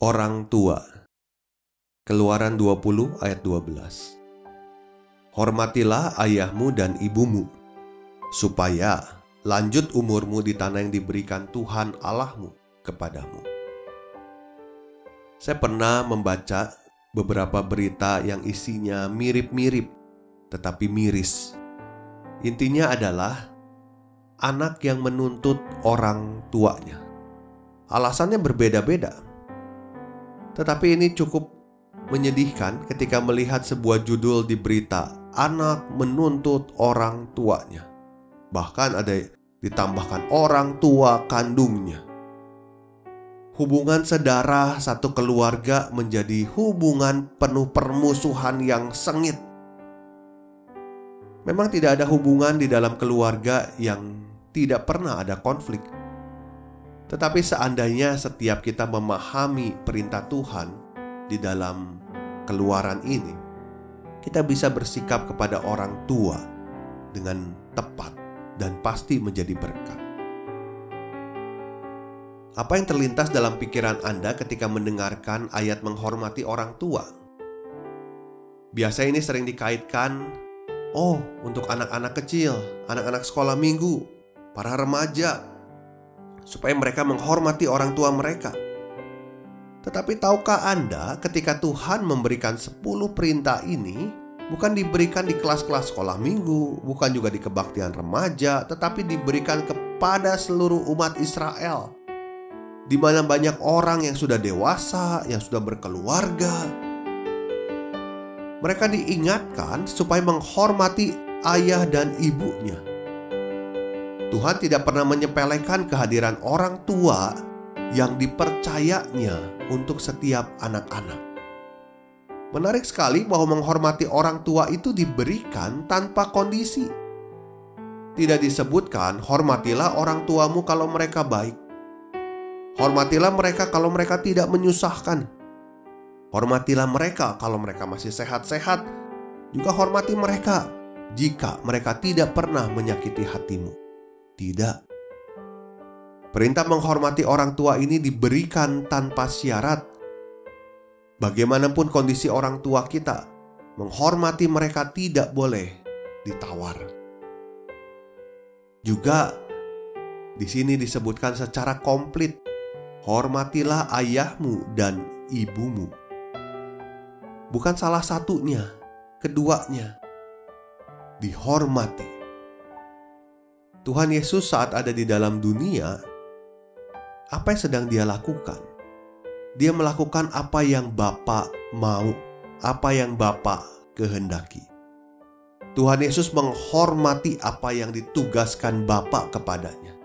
Orang tua Keluaran 20 ayat 12 Hormatilah ayahmu dan ibumu supaya lanjut umurmu di tanah yang diberikan Tuhan Allahmu kepadamu. Saya pernah membaca beberapa berita yang isinya mirip-mirip tetapi miris. Intinya adalah anak yang menuntut orang tuanya. Alasannya berbeda-beda tetapi ini cukup menyedihkan ketika melihat sebuah judul di berita anak menuntut orang tuanya. Bahkan ada ditambahkan orang tua kandungnya. Hubungan sedarah satu keluarga menjadi hubungan penuh permusuhan yang sengit. Memang tidak ada hubungan di dalam keluarga yang tidak pernah ada konflik. Tetapi seandainya setiap kita memahami perintah Tuhan di dalam keluaran ini, kita bisa bersikap kepada orang tua dengan tepat dan pasti menjadi berkat. Apa yang terlintas dalam pikiran Anda ketika mendengarkan ayat menghormati orang tua? Biasa ini sering dikaitkan, oh, untuk anak-anak kecil, anak-anak sekolah minggu, para remaja, supaya mereka menghormati orang tua mereka. Tetapi tahukah Anda ketika Tuhan memberikan 10 perintah ini bukan diberikan di kelas-kelas sekolah minggu, bukan juga di kebaktian remaja, tetapi diberikan kepada seluruh umat Israel. Di mana banyak orang yang sudah dewasa, yang sudah berkeluarga. Mereka diingatkan supaya menghormati ayah dan ibunya Tuhan tidak pernah menyepelekan kehadiran orang tua yang dipercayanya untuk setiap anak-anak. Menarik sekali bahwa menghormati orang tua itu diberikan tanpa kondisi. Tidak disebutkan, "Hormatilah orang tuamu kalau mereka baik." Hormatilah mereka kalau mereka tidak menyusahkan. Hormatilah mereka kalau mereka masih sehat-sehat. Juga hormati mereka jika mereka tidak pernah menyakiti hatimu. Tidak. Perintah menghormati orang tua ini diberikan tanpa syarat. Bagaimanapun kondisi orang tua kita, menghormati mereka tidak boleh ditawar. Juga di sini disebutkan secara komplit, hormatilah ayahmu dan ibumu. Bukan salah satunya, keduanya dihormati. Tuhan Yesus saat ada di dalam dunia, apa yang sedang dia lakukan? Dia melakukan apa yang Bapa mau, apa yang Bapa kehendaki. Tuhan Yesus menghormati apa yang ditugaskan Bapa kepadanya.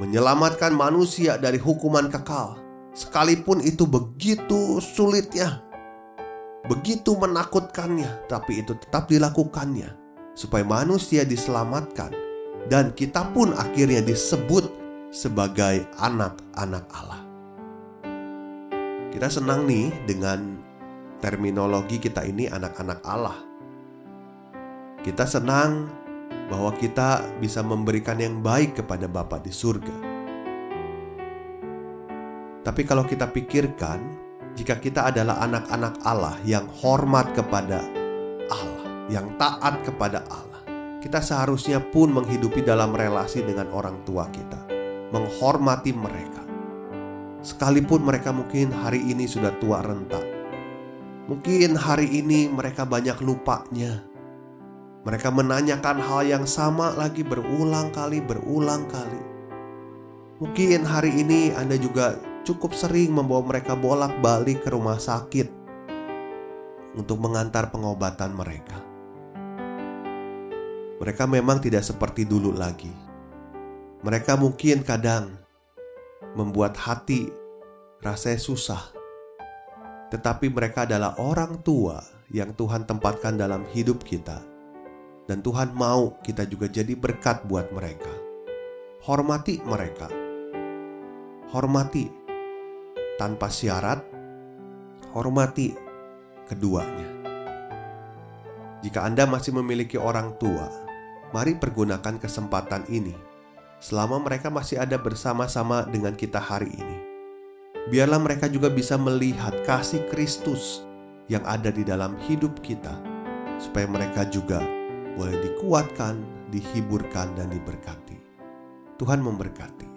Menyelamatkan manusia dari hukuman kekal, sekalipun itu begitu sulitnya, begitu menakutkannya, tapi itu tetap dilakukannya supaya manusia diselamatkan dan kita pun akhirnya disebut sebagai anak-anak Allah. Kita senang nih dengan terminologi kita ini anak-anak Allah. Kita senang bahwa kita bisa memberikan yang baik kepada Bapa di surga. Tapi kalau kita pikirkan, jika kita adalah anak-anak Allah yang hormat kepada Allah, yang taat kepada Allah, kita seharusnya pun menghidupi dalam relasi dengan orang tua kita, menghormati mereka. Sekalipun mereka mungkin hari ini sudah tua renta, mungkin hari ini mereka banyak lupanya. Mereka menanyakan hal yang sama lagi berulang kali, berulang kali. Mungkin hari ini Anda juga cukup sering membawa mereka bolak-balik ke rumah sakit untuk mengantar pengobatan mereka. Mereka memang tidak seperti dulu lagi. Mereka mungkin kadang membuat hati rasanya susah, tetapi mereka adalah orang tua yang Tuhan tempatkan dalam hidup kita, dan Tuhan mau kita juga jadi berkat buat mereka. Hormati mereka, hormati tanpa syarat, hormati keduanya. Jika Anda masih memiliki orang tua, mari pergunakan kesempatan ini selama mereka masih ada bersama-sama dengan kita hari ini. Biarlah mereka juga bisa melihat kasih Kristus yang ada di dalam hidup kita, supaya mereka juga boleh dikuatkan, dihiburkan, dan diberkati. Tuhan memberkati.